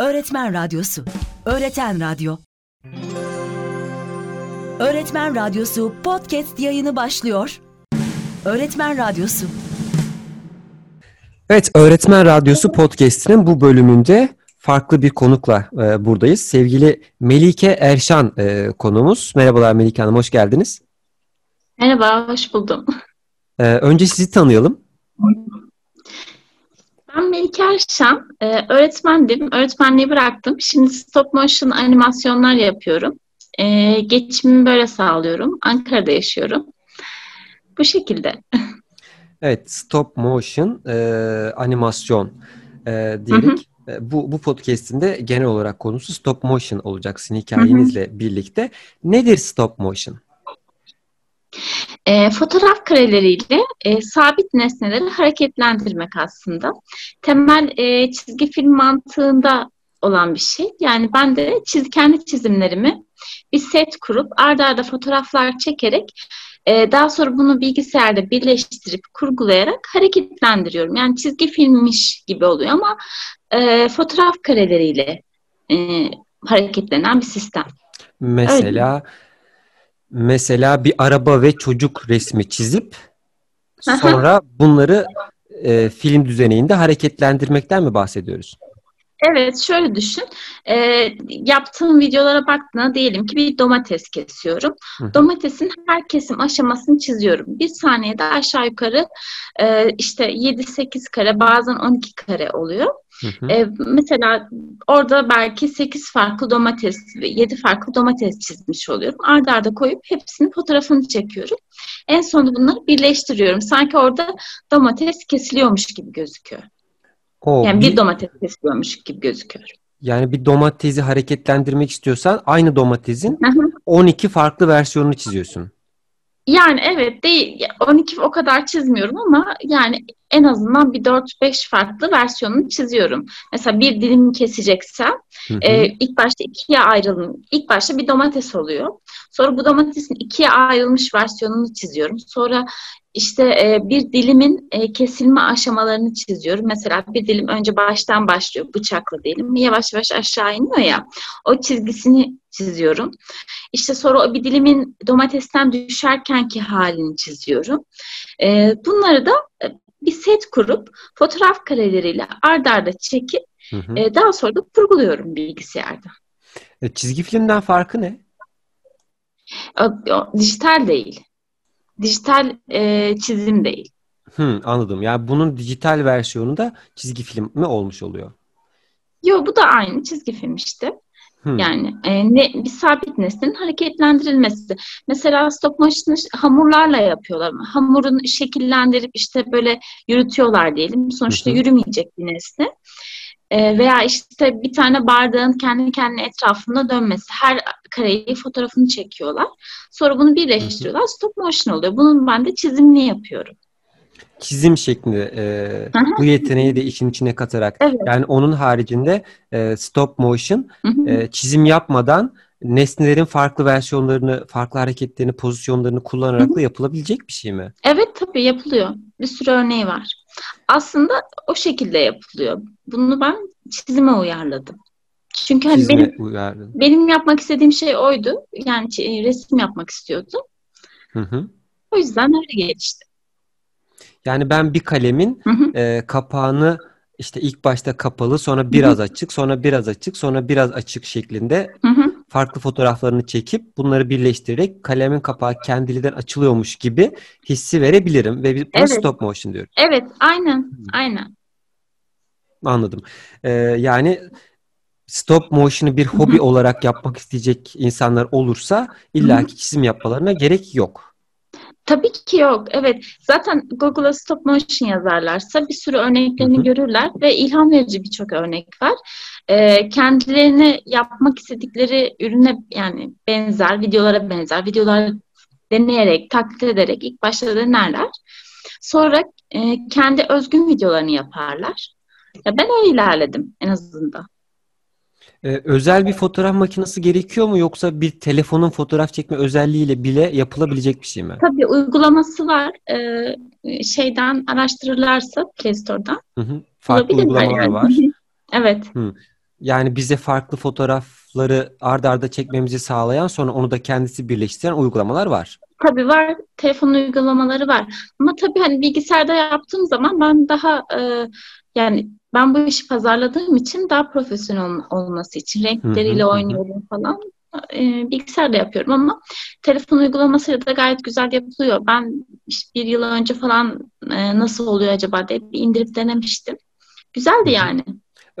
Öğretmen Radyosu Öğreten Radyo Öğretmen Radyosu podcast yayını başlıyor. Öğretmen Radyosu Evet, Öğretmen Radyosu podcast'inin bu bölümünde farklı bir konukla e, buradayız. Sevgili Melike Erşan e, konuğumuz. Merhabalar Melike Hanım, hoş geldiniz. Merhaba, hoş buldum. E, önce sizi tanıyalım. Ben Melike Erşan, e, öğretmendim. Öğretmenliği bıraktım. Şimdi stop motion animasyonlar yapıyorum. E, geçimimi böyle sağlıyorum. Ankara'da yaşıyorum. Bu şekilde. Evet, stop motion e, animasyon e, diyerek e, bu, bu podcast'in de genel olarak konusu stop motion olacak sizin hikayenizle birlikte. Nedir stop motion? E, fotoğraf kareleriyle e, sabit nesneleri hareketlendirmek aslında. Temel e, çizgi film mantığında olan bir şey. Yani ben de çiz, kendi çizimlerimi bir set kurup ardarda arda fotoğraflar çekerek e, daha sonra bunu bilgisayarda birleştirip kurgulayarak hareketlendiriyorum. Yani çizgi filmmiş gibi oluyor ama e, fotoğraf kareleriyle e, hareketlenen bir sistem. Mesela Öyle. Mesela bir araba ve çocuk resmi çizip sonra bunları e, film düzeninde hareketlendirmekten mi bahsediyoruz? Evet, şöyle düşün. E, yaptığım videolara baktığında diyelim ki bir domates kesiyorum. Hı. Domatesin her kesim aşamasını çiziyorum. Bir saniyede aşağı yukarı e, işte 7-8 kare bazen 12 kare oluyor. Hı hı. E, mesela orada belki 8 farklı domates, 7 farklı domates çizmiş oluyorum. Arda arda koyup hepsinin fotoğrafını çekiyorum. En sonunda bunları birleştiriyorum. Sanki orada domates kesiliyormuş gibi gözüküyor. O, yani bir, bir domates kesiyormuş gibi gözüküyor. Yani bir domatesi hareketlendirmek istiyorsan aynı domatesin 12 farklı versiyonunu çiziyorsun. Yani evet değil 12 o kadar çizmiyorum ama yani en azından bir 4-5 farklı versiyonunu çiziyorum. Mesela bir dilim keseceksem e, ilk başta ikiye ayrılım. İlk başta bir domates oluyor. Sonra bu domatesin ikiye ayrılmış versiyonunu çiziyorum. Sonra işte e, bir dilimin e, kesilme aşamalarını çiziyorum. Mesela bir dilim önce baştan başlıyor bıçakla diyelim. Yavaş yavaş aşağı iniyor ya. O çizgisini çiziyorum. İşte sonra bir dilimin domatesten düşerkenki halini çiziyorum. E, bunları da e, bir set kurup fotoğraf kareleriyle ard arda çekip hı hı. E, daha sonra da kurguluyorum bilgisayarda. E, çizgi filmden farkı ne? O, o, dijital değil dijital e, çizim değil. Hı, anladım. Yani bunun dijital versiyonu da çizgi film mi olmuş oluyor? Yok bu da aynı çizgi film işte. Hmm. Yani e, ne, bir sabit nesnenin hareketlendirilmesi. Mesela stop motion hamurlarla yapıyorlar. Hamurun şekillendirip işte böyle yürütüyorlar diyelim. Sonuçta hı yürümeyecek bir nesne. E, veya işte bir tane bardağın kendi kendine etrafında dönmesi. Her kareyi fotoğrafını çekiyorlar. Sonra bunu birleştiriyorlar. Stop motion oluyor. Bunun ben de çizimini yapıyorum. Çizim şeklinde e, bu yeteneği de işin içine katarak evet. yani onun haricinde e, stop motion e, çizim yapmadan nesnelerin farklı versiyonlarını, farklı hareketlerini, pozisyonlarını kullanarak da yapılabilecek bir şey mi? Evet tabii yapılıyor. Bir sürü örneği var. Aslında o şekilde yapılıyor. Bunu ben çizime uyarladım. Çünkü hani benim uyardın. benim yapmak istediğim şey oydu. Yani resim yapmak istiyordum. Hı hı. O yüzden öyle gelişti. Yani ben bir kalemin hı hı. E, kapağını işte ilk başta kapalı, sonra biraz hı hı. açık, sonra biraz açık, sonra biraz açık şeklinde hı hı. farklı fotoğraflarını çekip bunları birleştirerek kalemin kapağı kendiliğinden açılıyormuş gibi hissi verebilirim ve bir evet. stop motion diyorum. Evet, aynen, aynen. Anladım. Ee, yani stop motion'ı bir hobi olarak yapmak isteyecek insanlar olursa illaki çizim yapmalarına gerek yok. Tabii ki yok. Evet. Zaten Google'a stop motion yazarlarsa bir sürü örneklerini Hı-hı. görürler ve ilham verici birçok örnek var. Ee, kendilerini yapmak istedikleri ürüne yani benzer, videolara benzer, videolar deneyerek, taklit ederek ilk başta denerler. Sonra e, kendi özgün videolarını yaparlar. Ya ben öyle ilerledim en azından. Ee, özel bir fotoğraf makinesi gerekiyor mu yoksa bir telefonun fotoğraf çekme özelliğiyle bile yapılabilecek bir şey mi? Tabii uygulaması var. Ee, şeyden araştırırlarsa Play Store'dan. Hı hı. Farklı uygulamalar yani. var. evet. Hı. Yani bize farklı fotoğrafları ard arda çekmemizi sağlayan sonra onu da kendisi birleştiren uygulamalar var. Tabii var. Telefon uygulamaları var. Ama tabii hani bilgisayarda yaptığım zaman ben daha e, yani ben bu işi pazarladığım için daha profesyonel olması için renkleriyle oynuyorum falan. E, bilgisayarda yapıyorum ama telefon uygulamasıyla da gayet güzel yapılıyor. Ben işte bir yıl önce falan e, nasıl oluyor acaba diye bir indirip denemiştim. Güzeldi yani.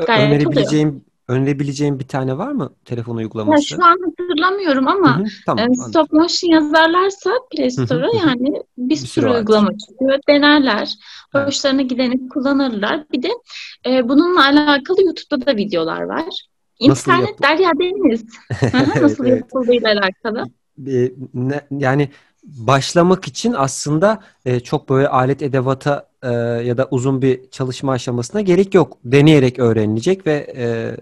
Gayet önerebileceğim oluyor. Önerebileceğim bir tane var mı telefon uygulaması? Ya şu an hatırlamıyorum ama tamam, e, stop motion yazarlarsa Play Store'a yani bir, bir sürü uygulama çıkıyor. Denerler. Evet. Hoşlarına gideni kullanırlar. Bir de e, bununla alakalı YouTube'da da videolar var. İnternet yapı- Derya Deniz. Nasıl evet, yapıldığıyla evet. alakalı. E, ne, yani başlamak için aslında e, çok böyle alet edevata e, ya da uzun bir çalışma aşamasına gerek yok. Deneyerek öğrenilecek ve e,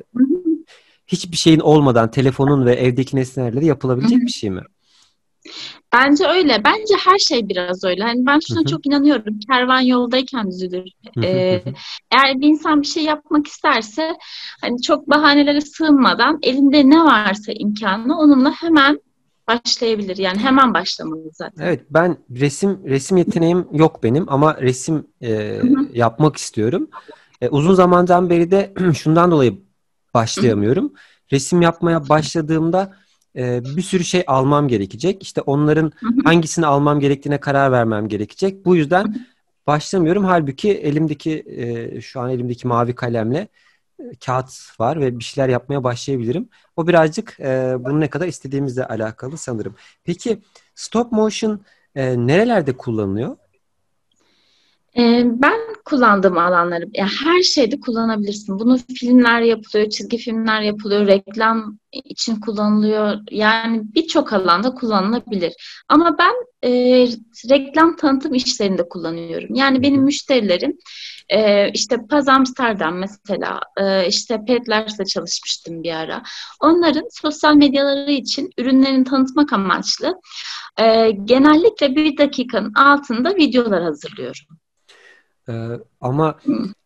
hiçbir şeyin olmadan telefonun ve evdeki nesnelerle yapılabilecek bir şey mi? Bence öyle. Bence her şey biraz öyle. Hani ben şuna çok inanıyorum. Kervan yoldayken düzülür. ee, eğer bir insan bir şey yapmak isterse hani çok bahanelere sığınmadan elinde ne varsa imkanı onunla hemen başlayabilir. Yani hemen başlamalı zaten. Evet ben resim resim yeteneğim yok benim ama resim e, yapmak istiyorum. E, uzun zamandan beri de şundan dolayı başlayamıyorum. Resim yapmaya başladığımda e, bir sürü şey almam gerekecek. İşte onların hangisini almam gerektiğine karar vermem gerekecek. Bu yüzden başlamıyorum. Halbuki elimdeki e, şu an elimdeki mavi kalemle kağıt var ve bir şeyler yapmaya başlayabilirim. O birazcık e, bunu ne kadar istediğimizle alakalı sanırım. Peki stop motion e, nerelerde kullanılıyor? E, ben kullandığım alanları, yani her şeyde kullanabilirsin. Bunu filmler yapılıyor, çizgi filmler yapılıyor, reklam için kullanılıyor. Yani birçok alanda kullanılabilir. Ama ben e, reklam tanıtım işlerinde kullanıyorum. Yani benim müşterilerim e, işte Paz Amsterdam mesela, e, işte Petlers'le çalışmıştım bir ara. Onların sosyal medyaları için ürünlerini tanıtmak amaçlı e, genellikle bir dakikanın altında videolar hazırlıyorum. Ee, ama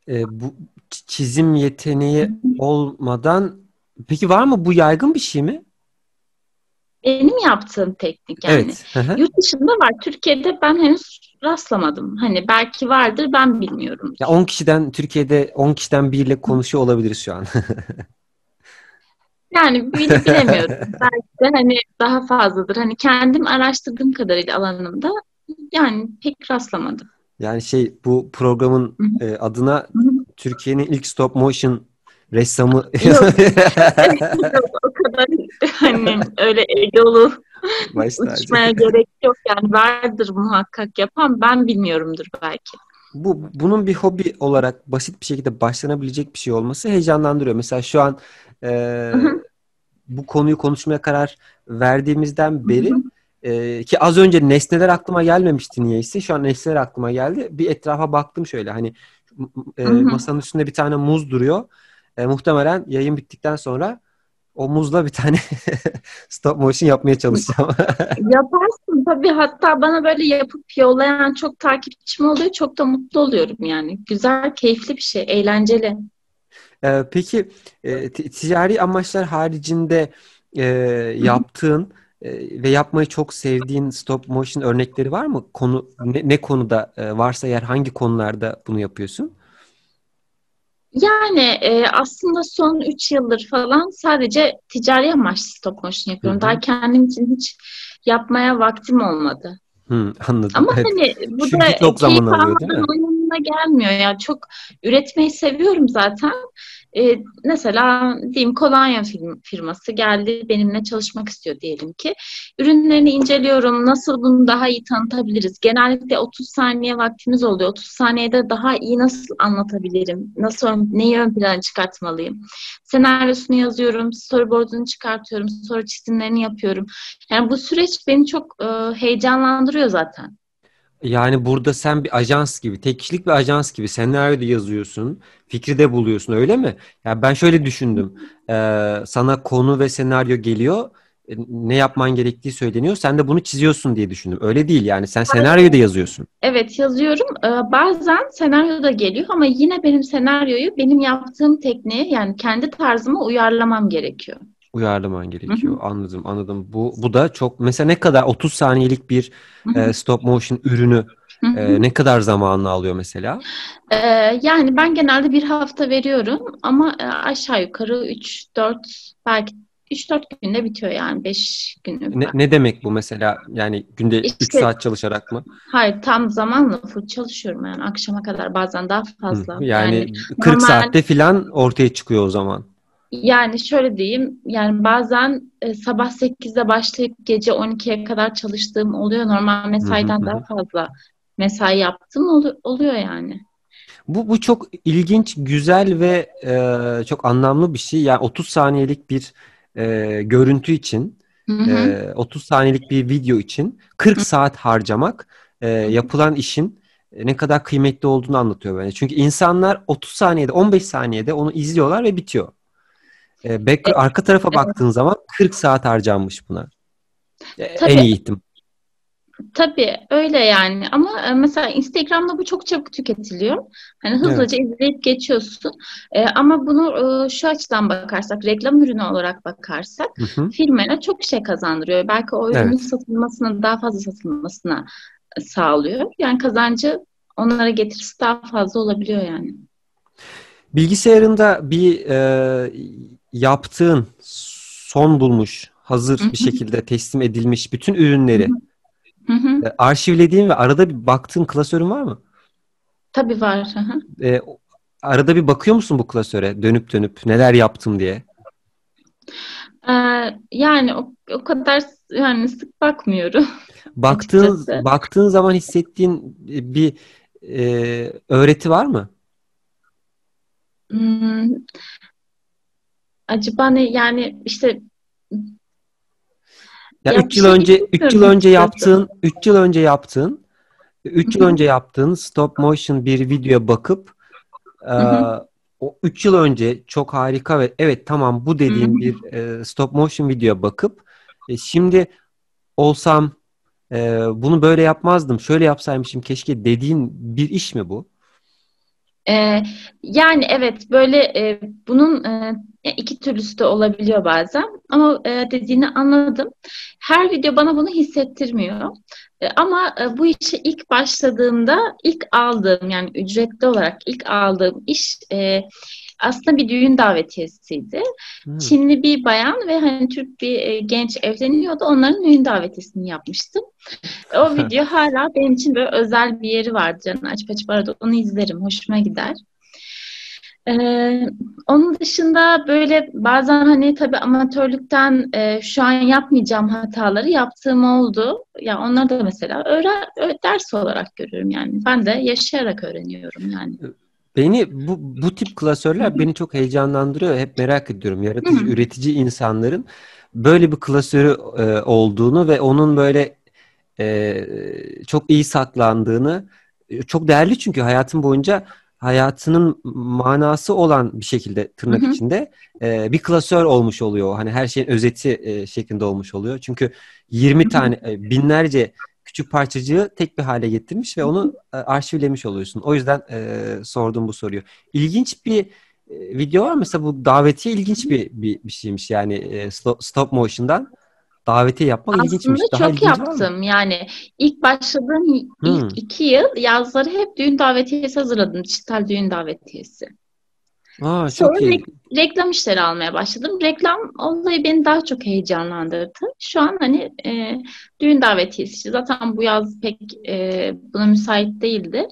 e, bu çizim yeteneği olmadan peki var mı bu yaygın bir şey mi? Benim yaptığım teknik yani. Evet. Yurt dışında var. Türkiye'de ben henüz rastlamadım. Hani belki vardır ben bilmiyorum. Ya 10 kişiden Türkiye'de 10 kişiden biriyle konuşuyor olabiliriz şu an. yani bilemiyorum. belki de hani daha fazladır. Hani kendim araştırdığım kadarıyla alanımda yani pek rastlamadım. Yani şey bu programın e, adına Türkiye'nin ilk stop motion ressamı. Yok. o kadar hani öyle egolu uçmaya gerek yok yani vardır muhakkak yapan ben bilmiyorumdur belki. Bu bunun bir hobi olarak basit bir şekilde başlanabilecek bir şey olması heyecanlandırıyor. Mesela şu an e, bu konuyu konuşmaya karar verdiğimizden beri ee, ki az önce nesneler aklıma gelmemişti niyeyse. Şu an nesneler aklıma geldi. Bir etrafa baktım şöyle hani e, masanın üstünde bir tane muz duruyor. E, muhtemelen yayın bittikten sonra o muzla bir tane stop motion yapmaya çalışacağım. Yaparsın tabii. Hatta bana böyle yapıp yollayan çok takipçim oluyor. Çok da mutlu oluyorum yani. Güzel, keyifli bir şey. Eğlenceli. Ee, peki e, ticari amaçlar haricinde e, yaptığın ve yapmayı çok sevdiğin stop motion örnekleri var mı? Konu ne, ne konuda e, varsa eğer hangi konularda bunu yapıyorsun? Yani e, aslında son 3 yıldır falan sadece ticari amaçlı stop motion yapıyorum. Hı-hı. Daha kendim için hiç yapmaya vaktim olmadı. Hı, anladım. Ama evet. hani bu Çünkü da çok zaman alıyor değil mi? gelmiyor ya. Yani çok üretmeyi seviyorum zaten. E, mesela diyeyim kolonya firması geldi benimle çalışmak istiyor diyelim ki. Ürünlerini inceliyorum. Nasıl bunu daha iyi tanıtabiliriz? Genellikle 30 saniye vaktimiz oluyor. 30 saniyede daha iyi nasıl anlatabilirim? Nasıl neyi ön plana çıkartmalıyım? Senaryosunu yazıyorum, storyboard'unu çıkartıyorum, sonra çizimlerini yapıyorum. Yani bu süreç beni çok e, heyecanlandırıyor zaten. Yani burada sen bir ajans gibi, tek kişilik bir ajans gibi senaryo da yazıyorsun, fikri de buluyorsun öyle mi? Ya yani ben şöyle düşündüm. Ee, sana konu ve senaryo geliyor. e, ne yapman gerektiği söyleniyor. Sen de bunu çiziyorsun diye düşündüm. Öyle değil yani. Sen senaryoyu da yazıyorsun. Evet yazıyorum. Ee, bazen senaryo da geliyor ama yine benim senaryoyu benim yaptığım tekniğe yani kendi tarzıma uyarlamam gerekiyor. Uyarlaman gerekiyor. Hı hı. Anladım, anladım. Bu bu da çok mesela ne kadar 30 saniyelik bir e, stop motion ürünü e, ne kadar zamanını alıyor mesela? Ee, yani ben genelde bir hafta veriyorum ama e, aşağı yukarı 3-4 belki 3-4 günde bitiyor yani 5 günü. Ne, ne demek bu mesela? Yani günde işte, 3 saat çalışarak mı? Hayır tam zamanla full çalışıyorum yani akşama kadar bazen daha fazla. Hı, yani, yani 40 normal, saatte falan ortaya çıkıyor o zaman. Yani şöyle diyeyim yani bazen e, sabah 8'de başlayıp gece 12'ye kadar çalıştığım oluyor. Normal mesaiden hı hı. daha fazla mesai yaptım ol, oluyor yani. Bu, bu çok ilginç, güzel ve e, çok anlamlı bir şey. Yani 30 saniyelik bir e, görüntü için, hı hı. E, 30 saniyelik bir video için 40 hı. saat harcamak e, yapılan işin ne kadar kıymetli olduğunu anlatıyor bence. Çünkü insanlar 30 saniyede, 15 saniyede onu izliyorlar ve bitiyor. E, back, evet. Arka tarafa evet. baktığın zaman 40 saat harcanmış buna. E, Tabii. En iyi ihtim. Tabii öyle yani ama e, mesela Instagram'da bu çok çabuk tüketiliyor. Hani hızlıca evet. izleyip geçiyorsun. Ee, ama bunu e, şu açıdan bakarsak, reklam ürünü olarak bakarsak hı hı. firmaya çok şey kazandırıyor. Belki o ürünün evet. satılmasına, daha fazla satılmasına sağlıyor. Yani kazancı onlara getirisi daha fazla olabiliyor yani. Bilgisayarında bir e, yaptığın son bulmuş, hazır hı hı. bir şekilde teslim edilmiş bütün ürünleri hı hı Hı hı. E, arşivlediğin ve arada bir baktığın klasörün var mı? Tabii var. E, arada bir bakıyor musun bu klasöre dönüp dönüp neler yaptım diye? Ee, yani o, o kadar yani sık bakmıyorum. Baktığın baktığın zaman hissettiğin bir e, öğreti var mı? Hmm, acaba ne yani işte ya 3 yıl önce 3 yıl önce yaptığın 3 yıl önce yaptığın 3 yıl önce yaptığın stop motion bir videoya bakıp e, o 3 yıl önce çok harika ve evet tamam bu dediğin bir e, stop motion videoya bakıp e, şimdi olsam e, bunu böyle yapmazdım şöyle yapsaymışım keşke dediğin bir iş mi bu? Ee, yani evet böyle e, bunun e, iki türlüsü de olabiliyor bazen ama e, dediğini anladım. Her video bana bunu hissettirmiyor. E, ama e, bu işe ilk başladığımda ilk aldığım yani ücretli olarak ilk aldığım iş e, aslında bir düğün davetiyesiydi. Hmm. Çinli bir bayan ve hani Türk bir e, genç evleniyordu. Onların düğün davetiyesini yapmıştım. O video hala benim için böyle özel bir yeri var. Canım açıp açıp arada onu izlerim. Hoşuma gider. Ee, onun dışında böyle bazen hani tabii amatörlükten e, şu an yapmayacağım hataları yaptığım oldu. Ya yani onları da mesela öğren, ders olarak görüyorum yani. Ben de yaşayarak öğreniyorum yani. Beni bu bu tip klasörler beni çok heyecanlandırıyor. Hep merak ediyorum. Yaratıcı, üretici insanların böyle bir klasörü e, olduğunu ve onun böyle e, çok iyi saklandığını çok değerli çünkü hayatım boyunca hayatının manası olan bir şekilde tırnak hı hı. içinde e, bir klasör olmuş oluyor. Hani her şeyin özeti e, şeklinde olmuş oluyor. Çünkü 20 hı hı. tane e, binlerce küçük parçacığı tek bir hale getirmiş ve onu e, arşivlemiş oluyorsun. O yüzden e, sordum bu soruyu. İlginç bir e, video var mesela bu davetiye ilginç bir bir, bir şeymiş yani e, stop motion'dan davetiye yapmak Aslında ilginçmiş. Aslında çok yaptım. Yani ilk başladığım hmm. ilk iki yıl yazları hep düğün davetiyesi hazırladım. Dijital düğün davetiyesi. Aa, çok Sonra iyi. Re- reklam işleri almaya başladım. Reklam olayı beni daha çok heyecanlandırdı. Şu an hani e, düğün davetiyesi. Zaten bu yaz pek e, buna müsait değildi.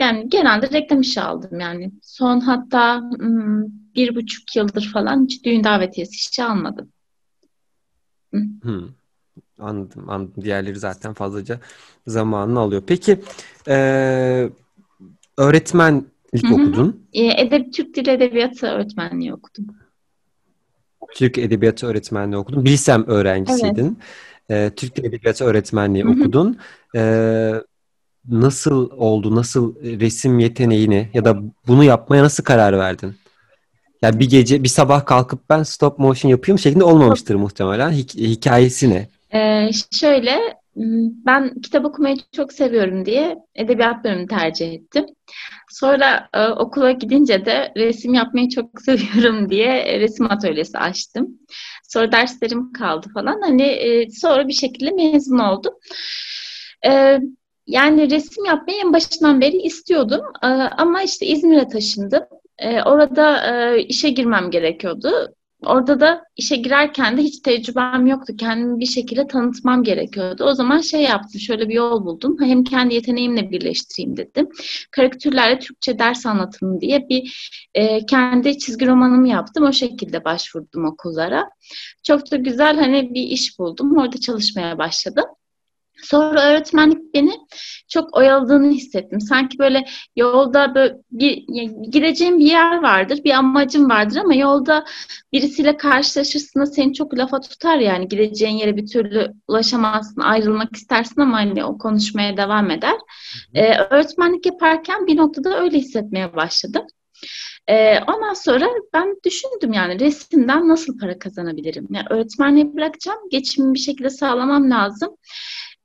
Yani genelde reklam işi aldım yani. Son hatta hmm, bir buçuk yıldır falan hiç düğün davetiyesi işi almadım. Hmm. Anladım, anladım. Diğerleri zaten fazlaca zamanını alıyor. Peki e, öğretmen ilk Hı-hı. okudun. E, Edeb Türk Dili Edebiyatı öğretmenliği okudum. Türk Edebiyatı öğretmenliği okudun. Bilsem öğrencisiydin. Evet. E, Türk Dili Edebiyatı öğretmenliği Hı-hı. okudun. E, nasıl oldu? Nasıl resim yeteneğini ya da bunu yapmaya nasıl karar verdin? Yani bir gece bir sabah kalkıp ben stop motion yapıyorum şeklinde olmamıştır muhtemelen. Hik- hikayesi ne? Ee, şöyle ben kitap okumayı çok seviyorum diye edebiyat bölümünü tercih ettim. Sonra e, okula gidince de resim yapmayı çok seviyorum diye resim atölyesi açtım. Sonra derslerim kaldı falan. Hani e, sonra bir şekilde mezun oldum. E, yani resim yapmayı en başından beri istiyordum. E, ama işte İzmir'e taşındım. E, orada e, işe girmem gerekiyordu. Orada da işe girerken de hiç tecrübem yoktu. Kendimi bir şekilde tanıtmam gerekiyordu. O zaman şey yaptım, şöyle bir yol buldum. Hem kendi yeteneğimle birleştireyim dedim. Karikatürlerle Türkçe ders anlatımı diye bir e, kendi çizgi romanımı yaptım. O şekilde başvurdum okullara. Çok da güzel hani bir iş buldum. Orada çalışmaya başladım. Sonra öğretmenlik beni çok oyaladığını hissettim. Sanki böyle yolda böyle bir gideceğim bir yer vardır, bir amacım vardır ama yolda birisiyle karşılaşırsın da seni çok lafa tutar yani gideceğin yere bir türlü ulaşamazsın, ayrılmak istersin ama hani o konuşmaya devam eder. Ee, öğretmenlik yaparken bir noktada öyle hissetmeye başladım. Ee, ondan sonra ben düşündüm yani resimden nasıl para kazanabilirim? Yani öğretmenliği bırakacağım, geçimimi bir şekilde sağlamam lazım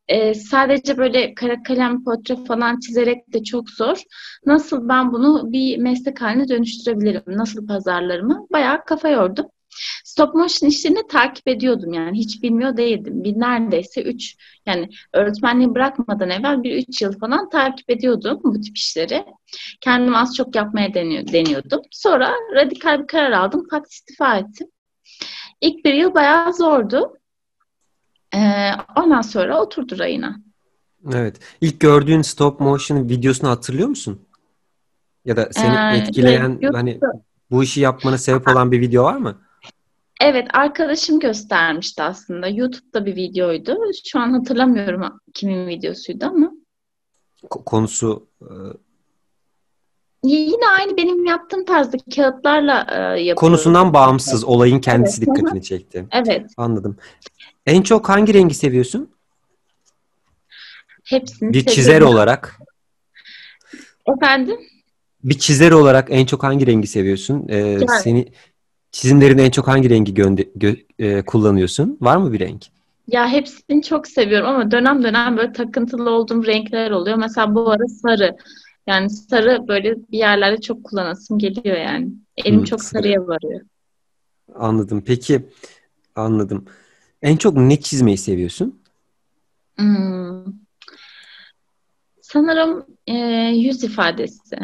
e, sadece böyle kara kalem portre falan çizerek de çok zor. Nasıl ben bunu bir meslek haline dönüştürebilirim? Nasıl pazarlarımı? Bayağı kafa yordum. Stop motion işlerini takip ediyordum yani hiç bilmiyor değildim. Bir neredeyse 3 yani öğretmenliği bırakmadan evvel bir 3 yıl falan takip ediyordum bu tip işleri. Kendim az çok yapmaya deniyor, deniyordum. Sonra radikal bir karar aldım. Pat istifa ettim. İlk bir yıl bayağı zordu. Ee, ondan sonra oturdu rayına. Evet. İlk gördüğün stop motion videosunu hatırlıyor musun? Ya da seni ee, etkileyen evet, hani bu işi yapmana sebep olan bir video var mı? Evet, arkadaşım göstermişti aslında. YouTube'da bir videoydu. Şu an hatırlamıyorum kimin videosuydu ama. Konusu e... Yine aynı benim yaptığım tarzda kağıtlarla e, yapıyorum. Konusundan bağımsız, olayın kendisi evet. dikkatini çekti. Evet. Anladım. En çok hangi rengi seviyorsun? Hepsini Bir seviyorum. çizer olarak. Efendim? Bir çizer olarak en çok hangi rengi seviyorsun? Ee, yani. Seni çizimlerin en çok hangi rengi gönde- gö- e, kullanıyorsun? Var mı bir renk? Ya hepsini çok seviyorum ama dönem dönem böyle takıntılı olduğum renkler oluyor. Mesela bu ara sarı. Yani sarı böyle bir yerlerde çok kullanasım geliyor yani. Elim hmm, çok sarıya varıyor. Anladım. Peki anladım. En çok ne çizmeyi seviyorsun? Hmm. Sanırım e, yüz ifadesi.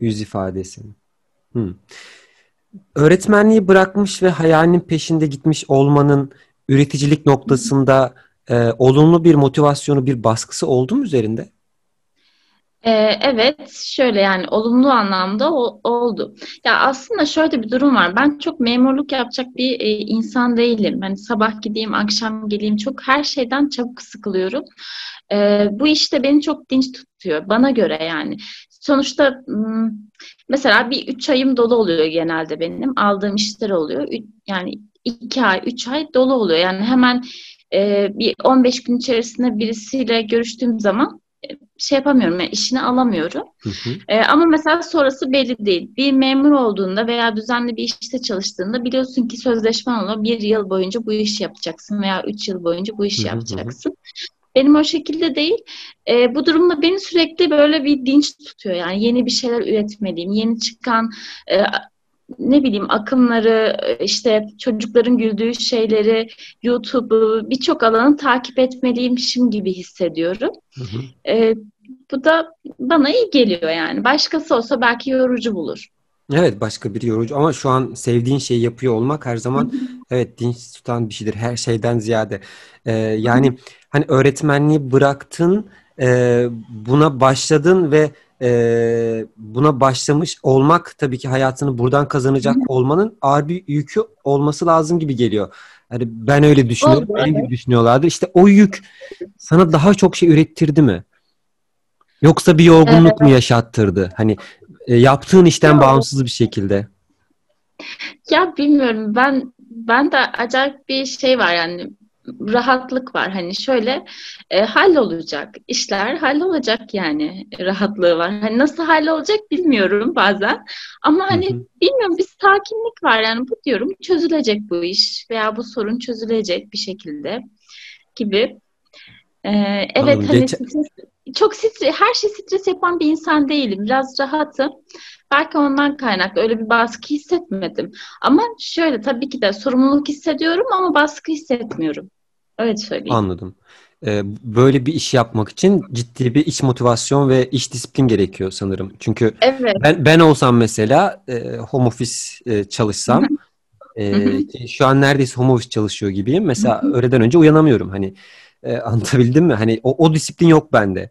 Yüz ifadesi. Hmm. Öğretmenliği bırakmış ve hayalinin peşinde gitmiş olmanın üreticilik noktasında e, olumlu bir motivasyonu, bir baskısı oldu mu üzerinde? Ee, evet, şöyle yani olumlu anlamda oldu. Ya aslında şöyle bir durum var. Ben çok memurluk yapacak bir e, insan değilim. Hani sabah gideyim, akşam geleyim. Çok her şeyden çabuk sıkılıyorum. Ee, bu işte beni çok dinç tutuyor. Bana göre yani. Sonuçta mesela bir üç ayım dolu oluyor genelde benim. Aldığım işler oluyor. Yani iki ay, üç ay dolu oluyor. Yani hemen e, bir 15 gün içerisinde birisiyle görüştüğüm zaman şey yapamıyorum, yani işini alamıyorum. Hı hı. E, ama mesela sonrası belli değil. Bir memur olduğunda veya düzenli bir işte çalıştığında biliyorsun ki sözleşmen oluyor. Bir yıl boyunca bu işi yapacaksın veya üç yıl boyunca bu işi hı hı. yapacaksın. Benim o şekilde değil. E, bu durumda beni sürekli böyle bir dinç tutuyor. Yani yeni bir şeyler üretmeliyim. Yeni çıkan e, ne bileyim akımları, işte çocukların güldüğü şeyleri, YouTube'u birçok alanı takip etmeliymişim gibi hissediyorum. Hı hı. E, bu da bana iyi geliyor yani. Başkası olsa belki yorucu bulur. Evet başka bir yorucu ama şu an sevdiğin şeyi yapıyor olmak her zaman evet dinç tutan bir şeydir her şeyden ziyade. Ee, yani hani öğretmenliği bıraktın, e, buna başladın ve e, buna başlamış olmak tabii ki hayatını buradan kazanacak olmanın ağır bir yükü olması lazım gibi geliyor. Yani ben öyle düşünüyorum. Oldu, benim gibi düşünüyorlardı. İşte o yük sana daha çok şey ürettirdi mi? Yoksa bir yorgunluk evet. mu yaşattırdı? Hani e, yaptığın işten Yok. bağımsız bir şekilde. Ya bilmiyorum. Ben ben de acayip bir şey var yani rahatlık var. Hani şöyle e, hallolacak işler hallolacak yani rahatlığı var. Hani nasıl hallolacak bilmiyorum bazen. Ama hani hı hı. bilmiyorum bir sakinlik var yani bu diyorum çözülecek bu iş veya bu sorun çözülecek bir şekilde gibi. Ee, evet Anladım. hani Geç... çok stres, her şey stres yapan bir insan değilim. Biraz rahatım. Belki ondan kaynaklı öyle bir baskı hissetmedim. Ama şöyle tabii ki de sorumluluk hissediyorum ama baskı hissetmiyorum. Öyle söyleyeyim. Anladım. Ee, böyle bir iş yapmak için ciddi bir iç motivasyon ve iş disiplin gerekiyor sanırım. Çünkü evet. ben ben olsam mesela e, home office e, çalışsam e, şu an neredeyse home office çalışıyor gibiyim. Mesela öğleden önce uyanamıyorum. Hani e, anlatabildim mi? Hani o, o disiplin yok bende.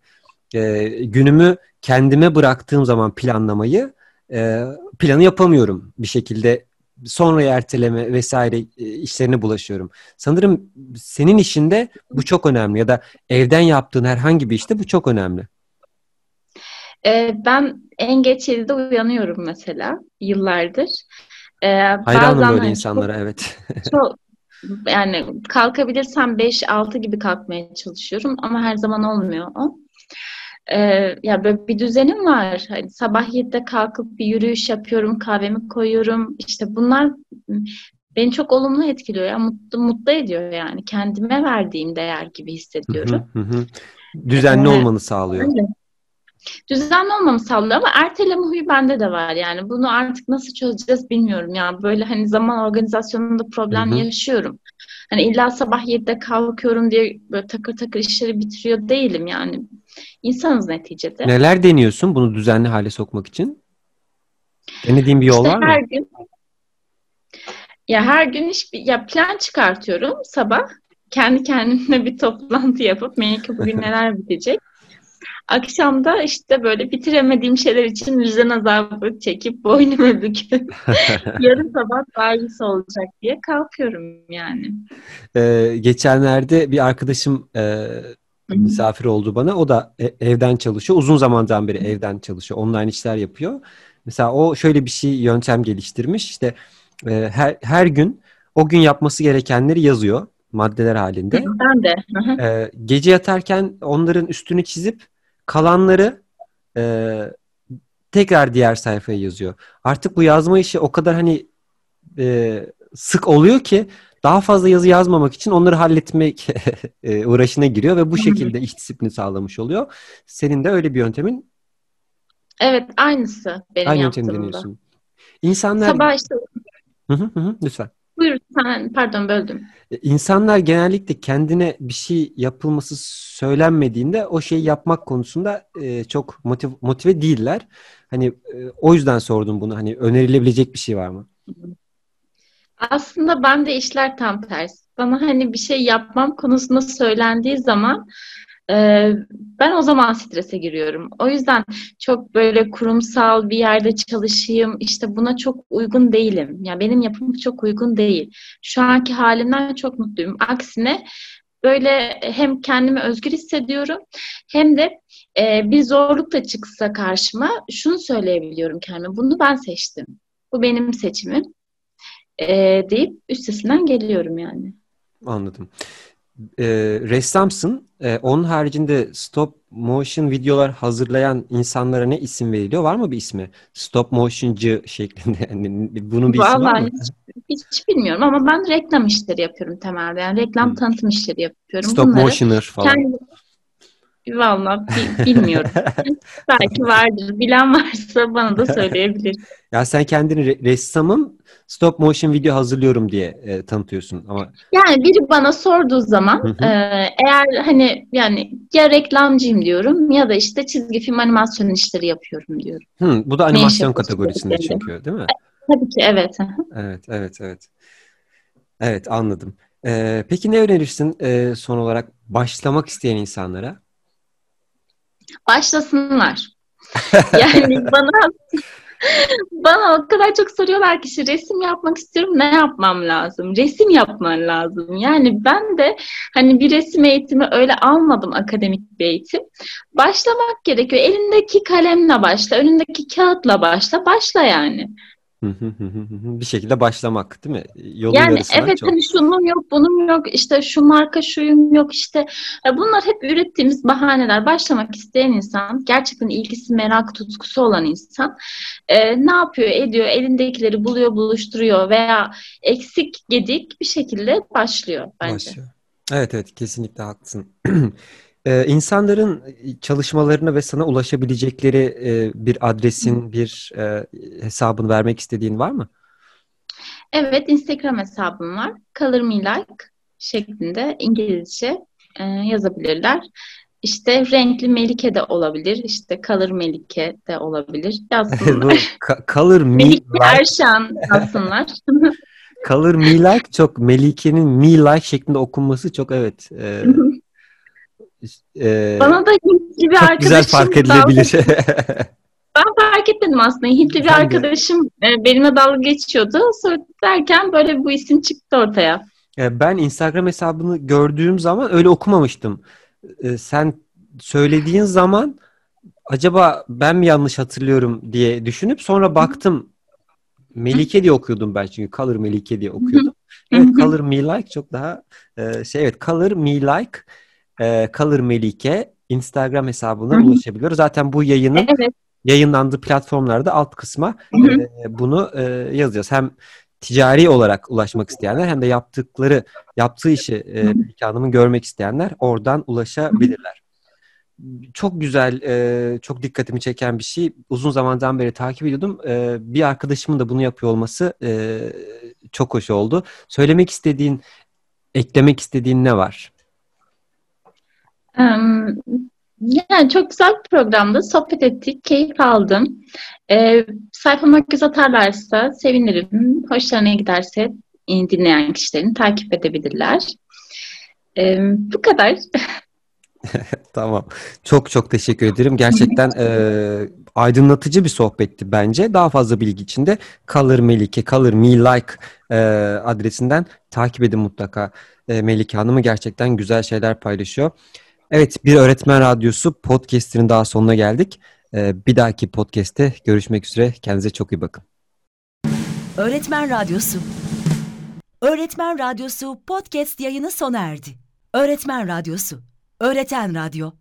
E, günümü kendime bıraktığım zaman planlamayı e, planı yapamıyorum bir şekilde sonra erteleme vesaire e, işlerine bulaşıyorum. Sanırım senin işinde bu çok önemli ya da evden yaptığın herhangi bir işte bu çok önemli. Ee, ben en geç 7'de uyanıyorum mesela yıllardır. Ee, Hayranım böyle hani insanlara çok, evet. çok, yani kalkabilirsem 5-6 gibi kalkmaya çalışıyorum ama her zaman olmuyor o. Ee, ya böyle bir düzenim var. Hani sabah 7'de kalkıp bir yürüyüş yapıyorum, kahvemi koyuyorum. İşte bunlar beni çok olumlu etkiliyor ya. Mutlu, mutlu ediyor yani. Kendime verdiğim değer gibi hissediyorum. Hı hı hı. Düzenli ee, olmanı sağlıyor. Öyle. Düzenli olmamı sağlıyor ama erteleme huyu bende de var yani. Bunu artık nasıl çözeceğiz bilmiyorum ya. Böyle hani zaman organizasyonunda problem hı hı. yaşıyorum. Hani illa sabah 7'de kalkıyorum diye böyle takır takır işleri bitiriyor değilim yani. İnsanız neticede. Neler deniyorsun bunu düzenli hale sokmak için? Denediğin bir yol işte var mı? Her gün ya her gün iş ya plan çıkartıyorum sabah. Kendi kendime bir toplantı yapıp belki bugün neler bitecek. Akşamda işte böyle bitiremediğim şeyler için vicdan azabı çekip boynumu büküp yarın sabah daha iyisi olacak diye kalkıyorum yani. Ee, geçenlerde bir arkadaşım e, misafir oldu bana. O da e, evden çalışıyor. Uzun zamandan beri evden çalışıyor. Online işler yapıyor. Mesela o şöyle bir şey yöntem geliştirmiş. İşte e, her, her gün o gün yapması gerekenleri yazıyor maddeler halinde. Ben de. E, gece yatarken onların üstünü çizip kalanları e, tekrar diğer sayfaya yazıyor. Artık bu yazma işi o kadar hani e, sık oluyor ki daha fazla yazı yazmamak için onları halletmek e, uğraşına giriyor ve bu şekilde iş disiplini sağlamış oluyor. Senin de öyle bir yöntemin Evet, aynısı benim Aynı yöntemi deniyorsun. İnsanlar... Sabah işte... Hı hı hı, lütfen. Buyur sen, pardon böldüm. E, insanlar genellikle kendine bir şey yapılması söylenmediğinde o şeyi yapmak konusunda e, çok motiv, motive değiller. Hani e, o yüzden sordum bunu. Hani önerilebilecek bir şey var mı? Aslında ben de işler tam tersi. Bana hani bir şey yapmam konusunda söylendiği zaman ben o zaman strese giriyorum. O yüzden çok böyle kurumsal bir yerde çalışayım işte buna çok uygun değilim. Yani benim yapım çok uygun değil. Şu anki halimden çok mutluyum. Aksine böyle hem kendimi özgür hissediyorum hem de e, bir zorluk da çıksa karşıma şunu söyleyebiliyorum kendime. Bunu ben seçtim. Bu benim seçimim e, deyip üstesinden geliyorum yani. Anladım. E, ressamsın. E, onun haricinde stop motion videolar hazırlayan insanlara ne isim veriliyor? Var mı bir ismi? Stop motioncı şeklinde. Yani bunun bir ismi var mı? Hiç, hiç bilmiyorum ama ben reklam işleri yapıyorum temelde. Yani reklam hmm. tanıtım işleri yapıyorum. Stop Bunları motioner falan. Kendi, Valla bilmiyorum. Belki vardır. Bilen varsa bana da söyleyebilir. ya sen kendini re- ressamım stop motion video hazırlıyorum diye e, tanıtıyorsun ama. Yani biri bana sorduğu zaman e, eğer hani yani ya reklamcıyım diyorum ya da işte çizgi film animasyon işleri yapıyorum diyorum. Hı, bu da animasyon kategorisinde çünkü değil mi? Tabii ki evet. evet evet evet. Evet anladım. Ee, peki ne önerirsin e, son olarak başlamak isteyen insanlara? Başlasınlar. yani bana bana o kadar çok soruyorlar ki işte resim yapmak istiyorum ne yapmam lazım? Resim yapman lazım. Yani ben de hani bir resim eğitimi öyle almadım akademik bir eğitim. Başlamak gerekiyor. Elindeki kalemle başla, önündeki kağıtla başla, başla yani. Bir şekilde başlamak değil mi? Yolun yani evet çok. hani şunun yok bunun yok işte şu marka şuyum yok işte bunlar hep ürettiğimiz bahaneler. Başlamak isteyen insan gerçekten ilgisi merak tutkusu olan insan e, ne yapıyor ediyor elindekileri buluyor buluşturuyor veya eksik gedik bir şekilde başlıyor bence. Başlıyor. Evet evet kesinlikle haklısın. Ee, insanların çalışmalarına ve sana ulaşabilecekleri e, bir adresin, bir e, hesabını vermek istediğin var mı? Evet, Instagram hesabım var. Color Me Like şeklinde İngilizce e, yazabilirler. İşte renkli Melike de olabilir. İşte Color Melike de olabilir. Yazsınlar. color Me Melike like. Erşan yazsınlar. color Me Like çok Melike'nin Me Like şeklinde okunması çok evet. E, e, Bana da Hintli bir çok arkadaşım güzel fark edilebilir. ben fark etmedim aslında. Hintli bir arkadaşım e, benimle dalga geçiyordu. Sonra derken böyle bu isim çıktı ortaya. E, ben Instagram hesabını gördüğüm zaman öyle okumamıştım. E, sen söylediğin zaman acaba ben mi yanlış hatırlıyorum diye düşünüp sonra baktım. Melike diye okuyordum ben çünkü Color Melike diye okuyordum. Evet Color Me Like çok daha şey evet Color Me Like e, Color Melike Instagram hesabına Hı-hı. ulaşabiliyor. Zaten bu yayının evet. yayınlandığı platformlarda alt kısma e, bunu e, yazacağız. Hem ticari olarak ulaşmak isteyenler hem de yaptıkları yaptığı işi e, Hanım'ın görmek isteyenler oradan ulaşabilirler. Çok güzel, e, çok dikkatimi çeken bir şey. Uzun zamandan beri takip ediyordum. E, bir arkadaşımın da bunu yapıyor olması e, çok hoş oldu. Söylemek istediğin, eklemek istediğin ne var? Yani çok güzel bir programdı. Sohbet ettik, keyif aldım. Ee, sayfama göz atarlarsa sevinirim. Hoşlarına giderse dinleyen kişilerin takip edebilirler. Ee, bu kadar. tamam. Çok çok teşekkür ederim. Gerçekten e, aydınlatıcı bir sohbetti bence. Daha fazla bilgi için de Color Melike, Color Me Like e, adresinden takip edin mutlaka. E, Melike Hanım'ı gerçekten güzel şeyler paylaşıyor. Evet, bir öğretmen radyosu podcast'inin daha sonuna geldik. Ee, bir dahaki podcast'te görüşmek üzere. Kendinize çok iyi bakın. Öğretmen Radyosu Öğretmen Radyosu podcast yayını sona erdi. Öğretmen Radyosu, Öğreten Radyo.